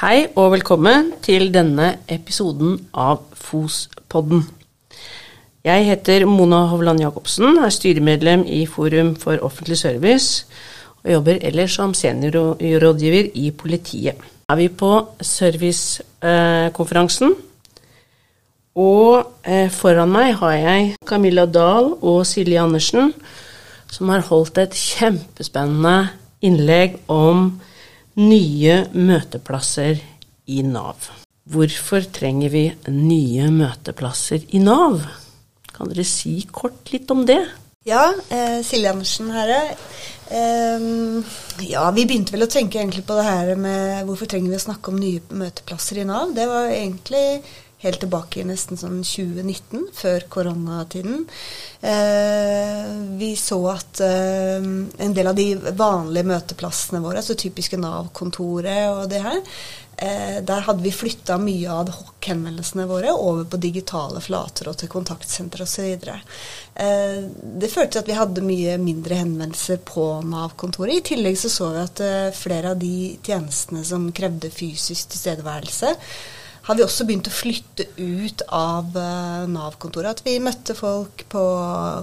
Hei og velkommen til denne episoden av FOS-podden. Jeg heter Mona Hovland Jacobsen, er styremedlem i Forum for offentlig service og jobber ellers som seniorrådgiver i politiet. Er vi på servicekonferansen, og eh, foran meg har jeg Camilla Dahl og Silje Andersen, som har holdt et kjempespennende innlegg om nye møteplasser i Nav. Hvorfor trenger vi nye møteplasser i Nav? Kan dere si kort litt om det? Ja, eh, Silje Andersen her. Eh, ja, vi begynte vel å tenke egentlig på det her med hvorfor trenger vi å snakke om nye møteplasser i Nav. Det var egentlig helt tilbake i nesten sånn 2019, før koronatiden. Eh, vi så at eh, en del av de vanlige møteplassene våre, så typiske Nav-kontoret og det her, eh, der hadde vi flytta mye av henvendelsene våre over på digitale flater og til kontaktsenter osv. Eh, det førte at vi hadde mye mindre henvendelser på Nav-kontoret. I tillegg så, så vi at eh, flere av de tjenestene som krevde fysisk tilstedeværelse, har vi også begynt å flytte ut av uh, Nav-kontoret. At vi møtte folk på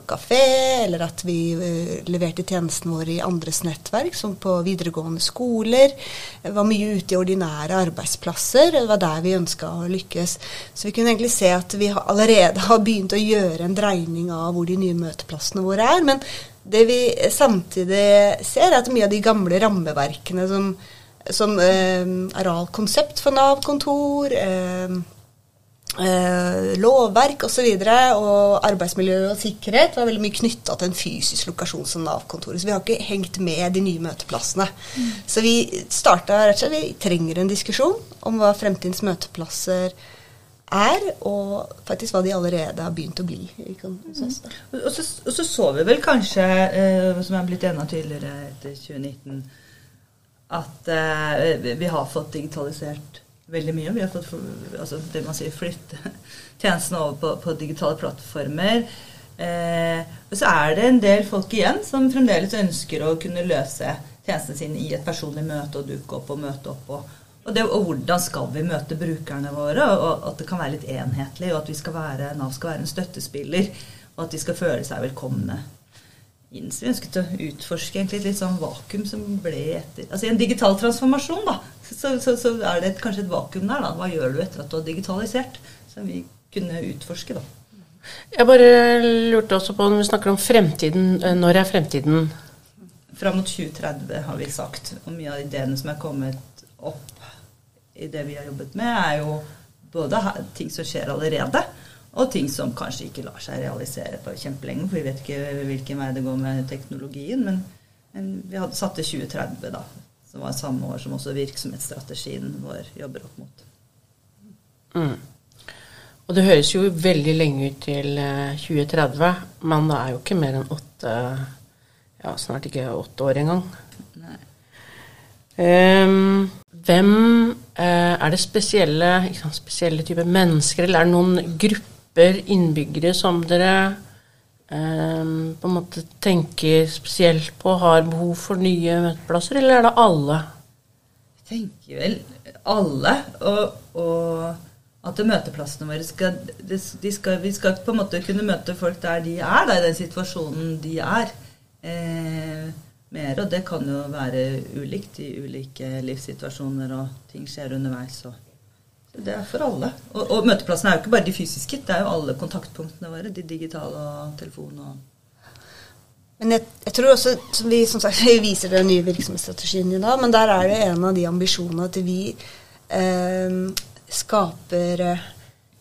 kafé, eller at vi uh, leverte tjenesten vår i andres nettverk, som på videregående skoler. Var mye ute i ordinære arbeidsplasser. Det var der vi ønska å lykkes. Så vi kunne egentlig se at vi allerede har begynt å gjøre en dreining av hvor de nye møteplassene våre er. Men det vi samtidig ser, er at mye av de gamle rammeverkene som som eh, arealkonsept for Nav-kontor, eh, eh, lovverk osv. Og, så og arbeidsmiljø og sikkerhet var veldig mye knytta til en fysisk lokasjon som Nav-kontoret. Så vi har ikke hengt med de nye møteplassene. Mm. Så vi starta rett og slett Vi trenger en diskusjon om hva fremtidens møteplasser er, og faktisk hva de allerede har begynt å bli. Mm. Og, så, og, så, så vi vel kanskje, eh, som er blitt enda tydeligere etter 2019 at eh, vi har fått digitalisert veldig mye. Vi har fått altså, det man sier, flytte tjenestene over på, på digitale plattformer. Eh, og så er det en del folk igjen som fremdeles ønsker å kunne løse tjenestene sine i et personlig møte og dukke opp og møte opp. Og, og, det, og hvordan skal vi møte brukerne våre? Og at det kan være litt enhetlig, og at vi skal være, Nav skal være en støttespiller. Og at de skal føle seg velkomne inn. Så vi ønsket å utforske egentlig et litt sånn vakuum som ble etter Altså i en digital transformasjon, da, så, så, så er det et, kanskje et vakuum der. da. Hva gjør du etter at du har digitalisert? Som vi kunne utforske, da. Jeg bare lurte også på, når vi snakker om fremtiden, eh, når er fremtiden? Fram mot 2030 har vi sagt. Og mye av ideene som er kommet opp i det vi har jobbet med, er jo både ting som skjer allerede, og ting som kanskje ikke lar seg realisere på kjempelenge, for vi vet ikke hvilken vei det går med teknologien. Men, men vi hadde satt til 2030, da. Som var samme år som også virksomhetsstrategien vår jobber opp mot. Mm. Og det høres jo veldig lenge ut til 2030, eh, men det er jo ikke mer enn åtte Ja, snart ikke åtte år engang. Nei. Um, hvem uh, Er det spesielle, spesielle typer mennesker, eller er det noen grupper grupper innbyggere som dere eh, på en måte tenker spesielt på har behov for nye møteplasser, eller er det alle? Jeg tenker vel alle. Og, og at møteplassene våre skal, de skal, Vi skal på en måte kunne møte folk der de er, da, i den situasjonen de er. Eh, mer, og det kan jo være ulikt i ulike livssituasjoner, og ting skjer underveis. og det er for alle. Og, og møteplassene er jo ikke bare de fysiske, det er jo alle kontaktpunktene våre. De digitale og telefon og men jeg, jeg, tror også, som vi som sagt, vi viser den nye virksomhetsstrategien i dag, men der er det en av de ambisjonene at vi eh, skaper eh,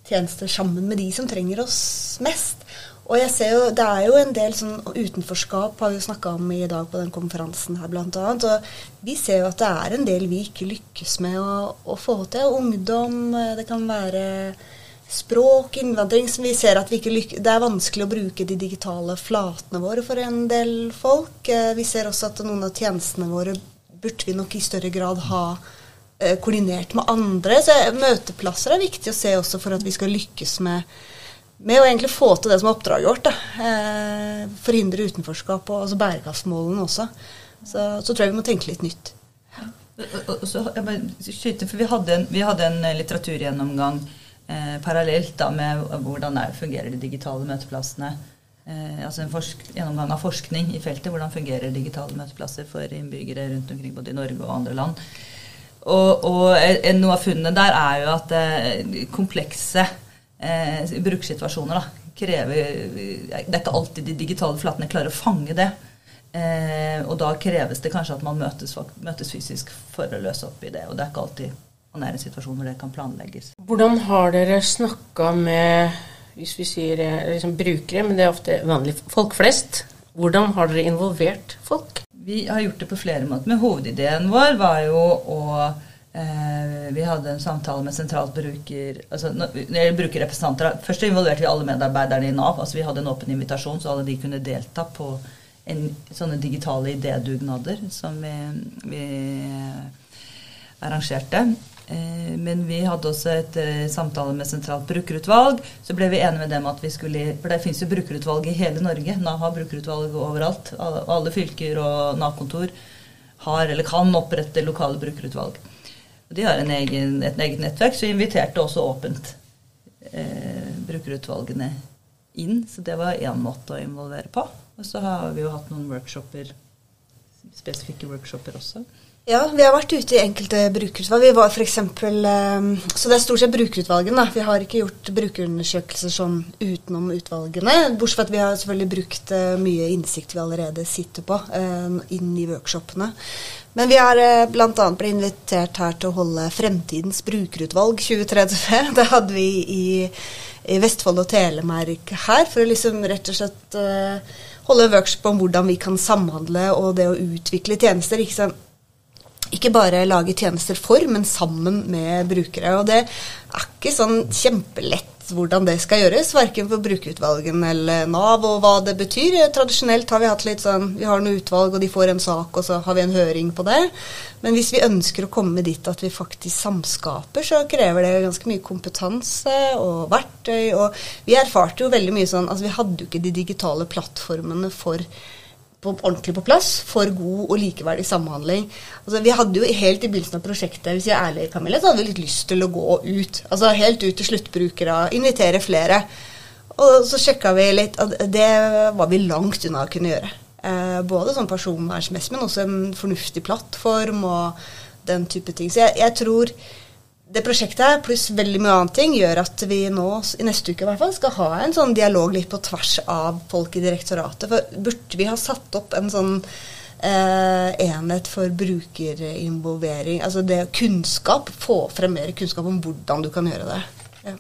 tjenester sammen med de som trenger oss mest. Og jeg ser jo, Det er jo en del sånn utenforskap har vi jo snakka om i dag på den konferansen her bl.a. Og vi ser jo at det er en del vi ikke lykkes med å, å få til. Ungdom, det kan være språk, innvandring som vi ser at vi ikke lykkes Det er vanskelig å bruke de digitale flatene våre for en del folk. Eh, vi ser også at noen av tjenestene våre burde vi nok i større grad ha eh, koordinert med andre. Så møteplasser er viktig å se også for at vi skal lykkes med med å egentlig få til det som er oppdraget vårt. Eh, forhindre utenforskap og altså bærekraftsmålene også. Så, så, tror jeg vi må tenke litt nytt. Så, for vi hadde en, vi hadde en litteraturgjennomgang eh, parallelt da med hvordan er, fungerer de digitale møteplassene. Eh, altså en gjennomgang av forskning i feltet. Hvordan fungerer digitale møteplasser for innbyggere rundt omkring både i Norge og andre land. Og, og noe av funnene der er jo at eh, komplekse eh, brukersituasjoner da, krever Det er ikke alltid de digitale flatene klarer å fange det. Eh, og da kreves det kanskje at man møtes, møtes, fysisk for å løse opp i det. Og det er ikke alltid man er i en situasjon hvor det kan planlegges. Hvordan har dere snakka med hvis vi sier eh, liksom brukere, men det er ofte vanlige folk flest. Hvordan har dere involvert folk? Vi har gjort det på flere måter. Men hovedideen vår var jo å Vi hadde en samtale med sentralt bruker altså brukerrepresentanter Først involverte vi alle medarbeiderne i Nav. altså Vi hadde en åpen invitasjon, så alle de kunne delta på en, sånne digitale idédugnader som vi, vi arrangerte. Eh, men vi hadde også et eh, samtale med sentralt brukerutvalg. Så ble vi enige med dem at vi skulle For det fins jo brukerutvalg i hele Norge. Nav har brukerutvalg overalt. Alle fylker og Nav-kontor har eller kan opprette lokale brukerutvalg. De har egen, et eget nettverk, så vi inviterte også åpent eh, brukerutvalgene inn. Så det var én måte å involvere på. Og så har vi jo hatt noen workshoper, spesifikke workshoper også. Ja, vi har vært ute i enkelte brukerutvalg. Vi var for eksempel, um, så det er stort sett brukerutvalgene. Vi har ikke gjort brukerundersøkelser sånn utenom utvalgene. Bortsett fra at vi har selvfølgelig brukt uh, mye innsikt vi allerede sitter på, uh, inn i workshopene. Men vi har uh, bl.a. blitt invitert her til å holde Fremtidens brukerutvalg 2030. Det hadde vi i, i Vestfold og Telemark her, for å liksom rett og slett holde workshop om hvordan vi kan samhandle og det å utvikle tjenester. Ikke, ikke bare lage tjenester for, men sammen med brukere. Og det er ikke sånn kjempelett hvordan det skal gjøres, verken for brukerutvalgene eller Nav, og hva det betyr. Tradisjonelt har vi hatt litt sånn Vi har noe utvalg, og de får en sak, og så har vi en høring på det. Men hvis vi ønsker å komme dit at vi faktisk samskaper, så krever det ganske mye kompetanse og verktøy. Og vi erfarte jo veldig mye sånn Altså, vi hadde jo ikke de digitale plattformene for på, ordentlig på plass for god og likeverdig samhandling. Altså, vi hadde jo helt i begynnelsen av prosjektet hvis jeg er ærlig, Camilla, så hadde vi litt lyst til å gå ut. Altså Helt ut til sluttbrukere, invitere flere. Og så sjekka vi litt og det var vi langt unna å kunne gjøre. Eh, både sånn personvernsmessig, men også en fornuftig plattform og den type ting. Så jeg, jeg tror det prosjektet her, pluss veldig mye annet ting, gjør at vi nå, i neste uke i hvert fall, skal ha en sånn dialog litt på tvers av folk i direktoratet. For burde vi ha satt opp en sånn eh, enhet for brukerinvolvering, altså det kunnskap, få frem mer kunnskap om hvordan du kan gjøre det. Ja.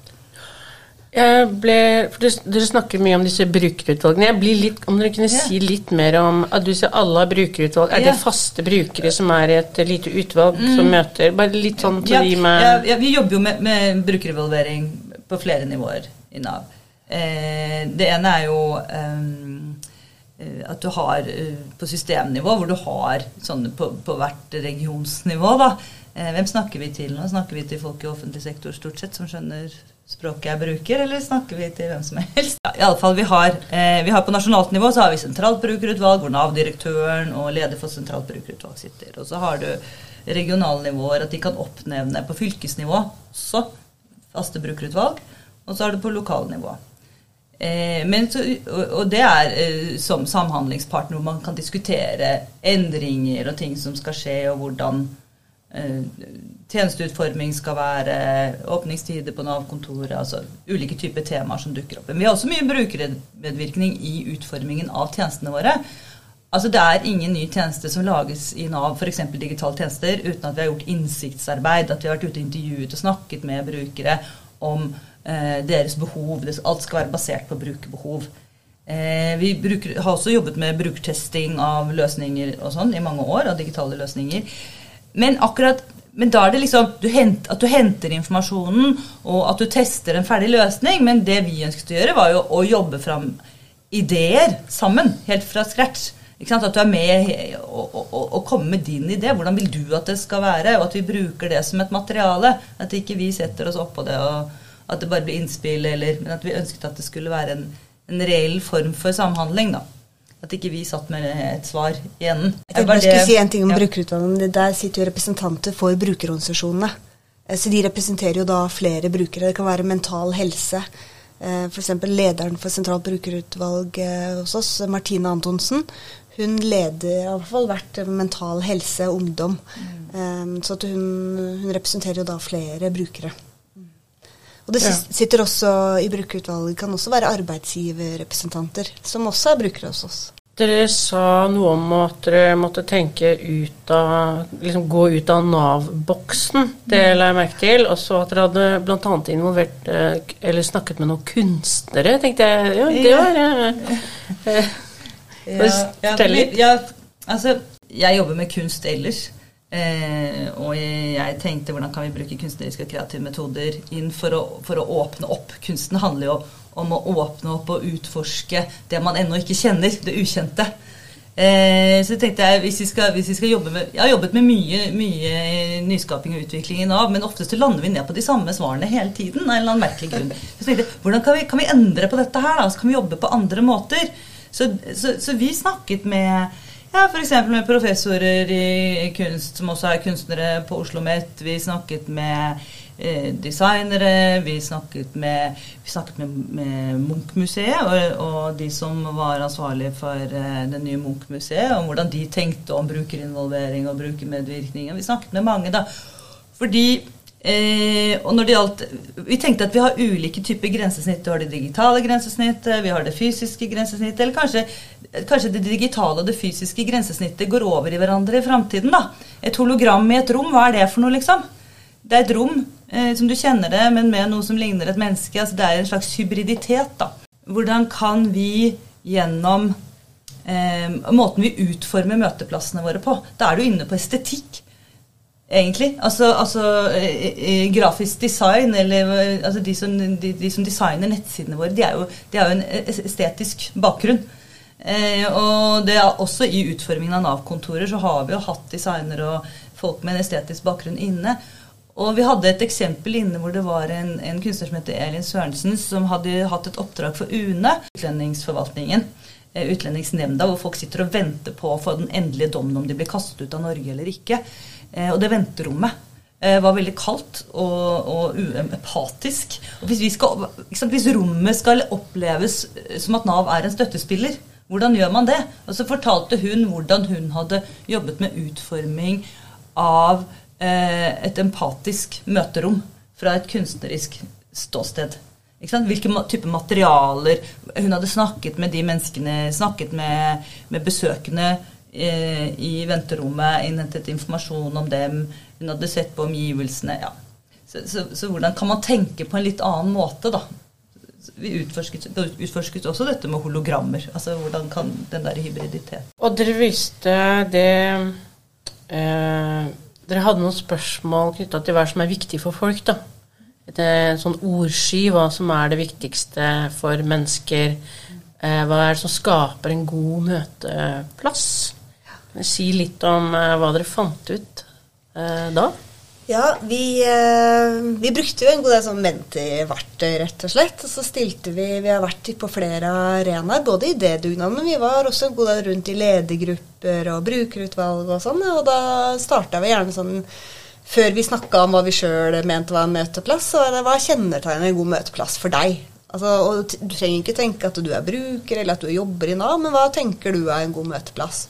Jeg ble, for Dere snakker mye om disse brukerutvalgene. Jeg blir litt, Om dere kunne yeah. si litt mer om at du sier alle har brukerutvalg. Er yeah. det faste brukere som er i et lite utvalg mm. som møter? Bare litt sånn til ja, de med ja, ja, Vi jobber jo med, med brukerevaluering på flere nivåer i Nav. Eh, det ene er jo eh, at du har eh, på systemnivå, hvor du har sånne på, på hvert regionsnivå, da. Eh, hvem snakker vi til nå? Snakker vi til folk i offentlig sektor stort sett som skjønner språket jeg bruker, eller snakker vi til hvem som helst? Ja, i alle fall, vi har, eh, vi har På nasjonalt nivå så har vi sentralt brukerutvalg, hvor Nav-direktøren og leder for sentralt brukerutvalg sitter. Og så har du regionale nivåer, at de kan oppnevne på fylkesnivå også faste brukerutvalg. Og så har du på lokalnivå. Eh, så, og, det er eh, som samhandlingspartner hvor man kan diskutere endringer og ting som skal skje, og hvordan Eh, tjenesteutforming skal være, åpningstider på Nav-kontoret, altså ulike typer temaer som dukker opp. Men vi har også mye brukermedvirkning i utformingen av tjenestene våre. Altså Det er ingen ny tjeneste som lages i Nav, f.eks. digitale tjenester, uten at vi har gjort innsiktsarbeid, at vi har vært ute og intervjuet og snakket med brukere om deres behov. Alt skal være basert på brukerbehov. Eh, vi bruker, har også jobbet med brukertesting av løsninger og sånn i mange år, av digitale løsninger. Men akkurat men da er det liksom du hent, at du henter informasjonen, og at du tester en ferdig løsning. Men det vi ønsket å gjøre, var jo å jobbe fram ideer sammen, helt fra scratch. At du er med og, og, og, kommer med din idé. Hvordan vil du at det skal være? Og at vi bruker det som et materiale. At ikke vi setter oss oppå det, og at det bare blir innspill, eller, men at vi ønsket at det skulle være en, en reell form for samhandling. da. At ikke vi satt med et svar i enden. Jeg tenkte jeg skulle si en ting om ja. brukerutvalgene. Der sitter jo representanter for brukerorganisasjonene. Eh, Så de representerer jo da flere brukere. Det kan være mental helse. F.eks. lederen for sentralt brukerutvalg eh, hos oss, Martine Antonsen. Hun leder i hvert fall hvert mental helse ungdom. Mm. Så at hun, hun representerer jo da flere brukere. Og det Ja. sitter også i brukerutvalget kan også være arbeidsgiverrepresentanter, som også er brukere hos oss. Dere sa noe om at dere måtte tenke ut av liksom gå ut av Nav-boksen. Det la jeg merke til. Og så at dere hadde bl.a. involvert eh, eller snakket med noen kunstnere. tenkte jeg, ja, det var ja. ja. Ja, altså, jeg jobber med kunst ellers. Eh, og jeg tenkte hvordan kan vi bruke kunstneriske og kreative metoder inn for å, for å åpne opp. Kunsten handler jo om å åpne opp og utforske det man ennå ikke kjenner, det ukjente. Eh, så tenkte jeg hvis vi, skal, hvis vi skal jobbe med Jeg har jobbet med mye, mye nyskaping og utvikling i Nav, men oftest lander vi ned på de samme svarene hele tiden. av en eller annen merkelig grunn. Så tenkte jeg, hvordan kan vi, kan vi endre på dette her? da? Så kan vi jobbe på andre måter? Så, så, så vi snakket med ja, F.eks. med professorer i kunst, som også er kunstnere på Oslo OsloMet. Vi snakket med eh, designere. Vi snakket med, vi snakket med, med Munch-museet og, og de som var ansvarlige for eh, det nye Munch-museet, om hvordan de tenkte om brukerinvolvering og brukermedvirkning. Vi snakket med mange, da. Fordi Eh, og når det gjaldt, Vi tenkte at vi har ulike typer grensesnitt. Vi har det digitale grensesnittet, vi har det fysiske grensesnittet. Eller kanskje, kanskje det digitale og det fysiske grensesnittet går over i hverandre i framtiden. da. Et hologram i et rom, hva er det for noe, liksom? Det er et rom eh, som du kjenner det, men med noe som ligner et menneske. altså Det er en slags hybriditet. da. Hvordan kan vi gjennom eh, måten vi utformer møteplassene våre på Da er du inne på estetikk egentlig. Altså, altså eh, eh, grafisk design, eller altså de, som, de, de som designer nettsidene våre, de er jo, de har jo en estetisk bakgrunn. Eh, og det er også i utformingen av Nav-kontorer så har vi jo hatt designere og folk med en estetisk bakgrunn inne. Og vi hadde et eksempel inne hvor det var en, en kunstner som heter Elin Sørensen, som hadde hatt et oppdrag for UNE, utlendingsforvaltningen, eh, Utlendingsnemnda, hvor folk sitter og venter på å få den endelige dommen om de blir kastet ut av Norge eller ikke. Eh, og det venterommet eh, var veldig kaldt og, og uempatisk. Og hvis, vi skal, sant, hvis rommet skal oppleves eh, som at Nav er en støttespiller, hvordan gjør man det? Og så fortalte hun hvordan hun hadde jobbet med utforming av eh, et empatisk møterom fra et kunstnerisk ståsted. Hvilke type materialer Hun hadde snakket med de menneskene, snakket med, med besøkende i venterommet, innhentet informasjon om dem. Hun hadde sett på omgivelsene. ja. Så, så, så hvordan kan man tenke på en litt annen måte, da? Vi utforsket, utforsket også dette med hologrammer. altså Hvordan kan den der hybriditet Og dere visste det eh, Dere hadde noen spørsmål knytta til hva som er viktig for folk, da. Et eh, sånn ordsky, hva som er det viktigste for mennesker. Eh, hva er det som skaper en god møteplass? Si litt om eh, hva dere fant ut eh, da? Ja, vi, eh, vi brukte jo en god del sånn Menti-verktøy, rett og slett. Og så stilte vi Vi har vært på flere arenaer, både i det dugnaden, men vi var også en god del rundt i ledergrupper og brukerutvalg og sånn. Og da starta vi gjerne sånn Før vi snakka om hva vi sjøl mente var en møteplass, så var det hva kjennetegner en god møteplass for deg? Altså, og Du trenger ikke tenke at du er bruker eller at du jobber i Nav, men hva tenker du er en god møteplass?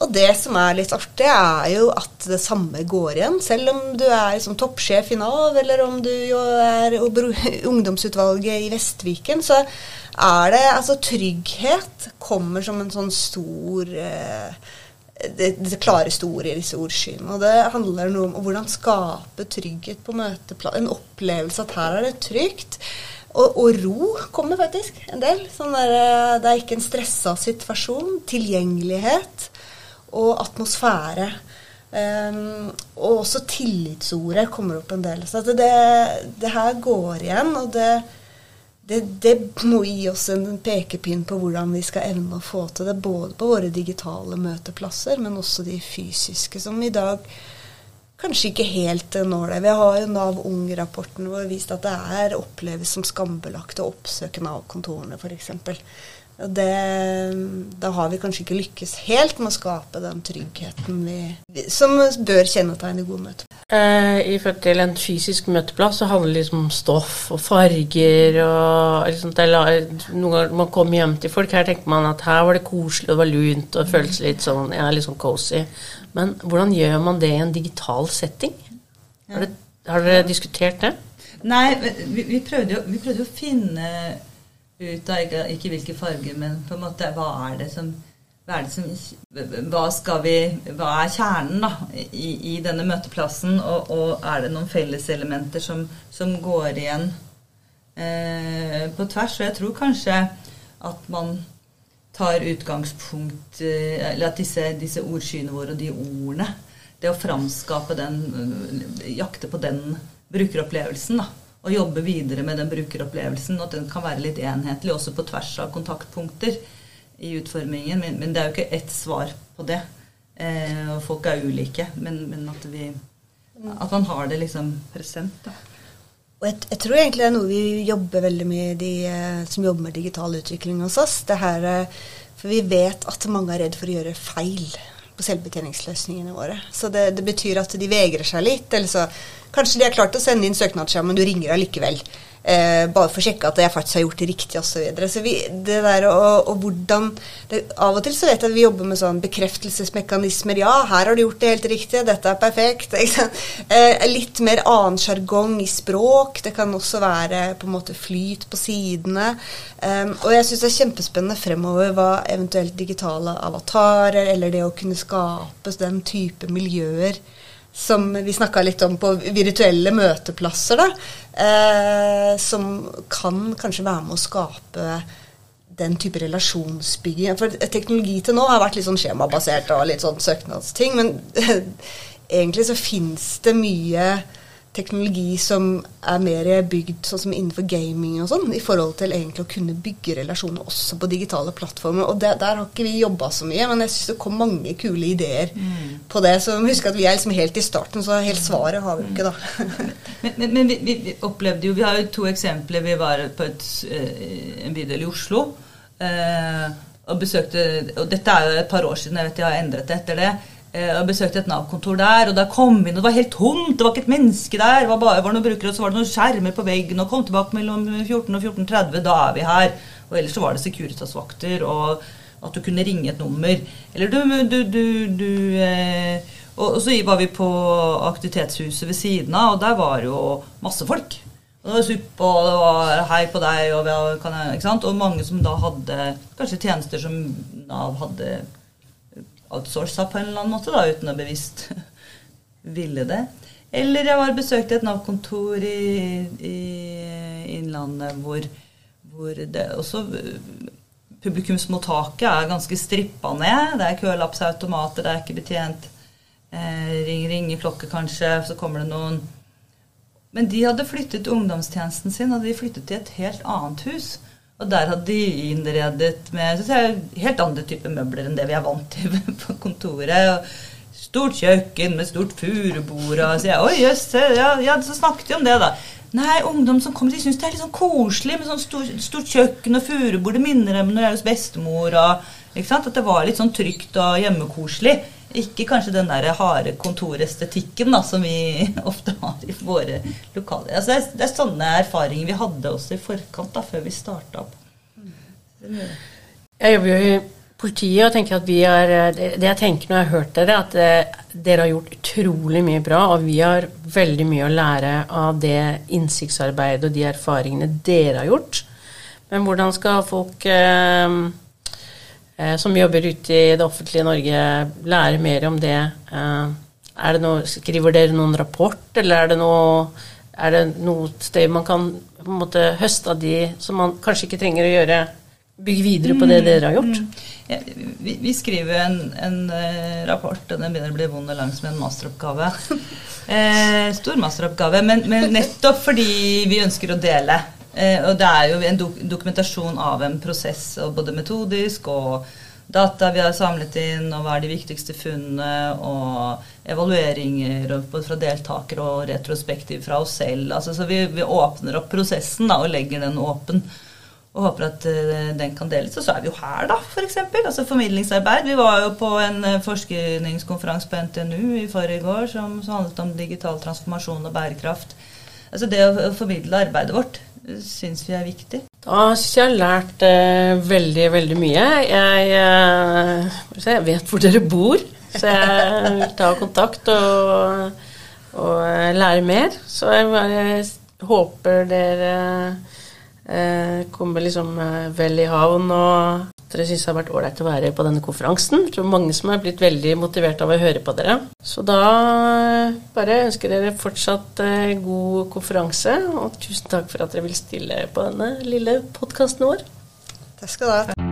Og det som er litt artig, er jo at det samme går igjen. Selv om du er som toppsjef i Nav, eller om du er ungdomsutvalget i Vestviken, så er det altså trygghet kommer som en sånn stor eh, det, det klare store i disse ordskyene. Og det handler noe om hvordan skape trygghet på møteplass. En opplevelse at her er det trygt. Og, og ro kommer faktisk en del. Sånn der, eh, det er ikke en stressa situasjon. Tilgjengelighet og atmosfære. Um, og også tillitsordet kommer opp en del. Så det, det her går igjen, og det, det, det må gi oss en pekepinn på hvordan vi skal evne å få til det, både på våre digitale møteplasser, men også de fysiske, som i dag kanskje ikke helt når det. Vi har jo Nav Ung-rapporten har vist at det er oppleves som skambelagt å oppsøke Nav-kontorene, f.eks. Og det, da har vi kanskje ikke lykkes helt med å skape den tryggheten vi, som bør kjennetegne gode møter. Eh, I forhold til en fysisk møteplass så handler det liksom om stoff og farger og liksom, Noen ganger man kommer hjem til folk, her tenker man at her var det koselig og det var lunt og det føles litt sånn, ja, litt sånn cozy. Men hvordan gjør man det i en digital setting? Har, dere diskutert det? Nei, vi, vi, prøvde jo, vi prøvde å finne ut av ikke, ikke, hvilke farger, men på en måte hva er det som hva som, hva vi, hva er kjernen da, i, i denne møteplassen? Og, og, er det noen felleselementer som, som går igjen eh, på tvers? Og jeg tror kanskje at man tar utgangspunkt eh, Eller at disse, disse ordskyene våre og de ordene Det å framskape den Jakte på den brukeropplevelsen. da og jobbe videre med den brukeropplevelsen. Og at den kan være litt enhetlig også på tvers av kontaktpunkter i utformingen. Men, men det er jo ikke ett svar på det. Eh, og folk er ulike. Men, men at, vi, at, man har det liksom present. da. Og jeg, jeg, tror egentlig det er noe vi jobber veldig med, de eh, som jobber med digital utvikling hos oss. Det her, eh, for vi vet at mange er redd for å gjøre feil på selvbetjeningsløsningene våre. Så det, det, betyr at de vegrer seg litt. Eller så kanskje de har klart å sende inn søknadsskjema, men du ringer allikevel. Eh, bare for å sjekke at jeg faktisk har gjort det riktig osv. Så, videre. og, og Av og til så vet jeg at vi jobber med sånn bekreftelsesmekanismer. Ja, her har du gjort det helt riktig. Dette er perfekt. Eh, litt mer annen sjargong i språk. Det kan også være på en måte flyt på sidene. Um, og jeg syns det er kjempespennende fremover hva eventuelt digitale avatarer eller det å kunne skapes den type miljøer som vi snakka litt om på virtuelle møteplasser, da, eh, som kan kanskje være med å skape den type relasjonsbygging. For teknologi til nå har vært litt sånn skjemabasert og litt sånn søknadsting, men egentlig så fins det mye teknologi som er mer bygd sånn som innenfor gaming og sånn, i forhold til egentlig å kunne bygge relasjoner også på digitale plattformer. Og det, der har ikke vi jobba så mye, men jeg syns det kom mange kule ideer mm. på det. Så husk at vi er liksom helt i starten, så helt svaret har vi jo ikke, da. men, men, men vi, vi, opplevde jo Vi har jo to eksempler. Vi var på et, eh, en bydel i Oslo. Eh, og besøkte Og dette er jo et par år siden, jeg vet jeg har endret det etter det og besøkte et Nav-kontor der, og da kom vi inn, og det var helt tomt. Det var ikke et menneske der. Det var bare var noen brukere, og så var det noen skjermer på veggen. Og kom tilbake mellom 14 og 14.30. Da er vi her. Og ellers så var det Securitas-vakter, og at du kunne ringe et nummer. Eller du, du, du, du eh, og, og, så var vi på aktivitetshuset ved siden av, og der var jo masse folk. Og det var suppe, og det var hei på deg, og, jeg, og mange som da hadde kanskje tjenester som Nav hadde outsourca på en eller annen måte, da, uten å bevisst ville det. Eller jeg var besøkte et Nav-kontor i, i, Innlandet hvor, hvor det også Publikumsmottaket er ganske strippa ned. Det er kølappsautomater, det er ikke betjent. Eh, ring, ringeklokke kanskje, så kommer det noen Men de hadde flyttet ungdomstjenesten sin, og de flyttet til et helt annet hus. Og der hadde de innredet med jeg, helt andre typer møbler enn det vi er vant til på kontoret. Stort kjøkken med stort furubord. Og så jeg, Oi, jøss, ja, ja, så snakket de om det, da. Nei, ungdom som kommer, de syns det er litt sånn koselig med sånn stort, stort kjøkken og furubord. Det minner dem når jeg er hos bestemor. Og, At det var litt sånn trygt og hjemmekoselig. Ikke kanskje den der harde kontorestetikken da, som vi ofte har i våre lokaler. Altså, det, er, det, er, sånne erfaringer vi hadde også i forkant, da, før vi starta opp. Jeg jobber jo i politiet og tenker at vi har Det jeg tenker når jeg har hørt dere, at eh, dere har gjort utrolig mye bra, og vi har veldig mye å lære av det innsiktsarbeidet og de erfaringene dere har gjort. Men hvordan skal folk eh, Eh, som jobber ute i det offentlige Norge, lære mer om det. Eh, det noe, skriver dere noen rapport, eller er det noe, er det noe sted man kan måte høste av de som man kanskje ikke trenger å gjøre Bygge videre på det mm, dere har gjort? Mm. Ja, vi, vi, skriver en, en uh, rapport, og den begynner å bli vond og lang som en masteroppgave. eh, stor masteroppgave, men, men nettopp fordi vi ønsker å dele. Eh, og det er jo en dok dokumentasjon av en prosess, både metodisk og data vi har samlet inn, og hva er de viktigste funnene, og evalueringer både fra deltakere og retrospektiv fra oss selv. Altså, så vi, vi, åpner opp prosessen da, og legger den åpen. og håper at eh, den kan deles. Og så er vi jo her, da, f.eks. For altså formidlingsarbeid. Vi var jo på en eh, forskningskonferanse på NTNU i forrige år som, som handlet om digital transformasjon og bærekraft. Altså det å, formidle arbeidet vårt syns vi er viktig. Da syns jeg har lært eh, veldig, veldig mye. Jeg, eh, jeg, vet hvor dere bor, så jeg vil ta kontakt og, og lære mer. Så jeg bare håper dere eh, kommer liksom eh, vel i havn, og dere syns har vært ålreit å være på denne konferansen. Jeg tror mange som har blitt veldig motivert av å høre på dere. Så da bare ønsker dere fortsatt eh, god konferanse, og tusen takk for at dere vil stille på denne lille podkasten vår. Takk skal du ha.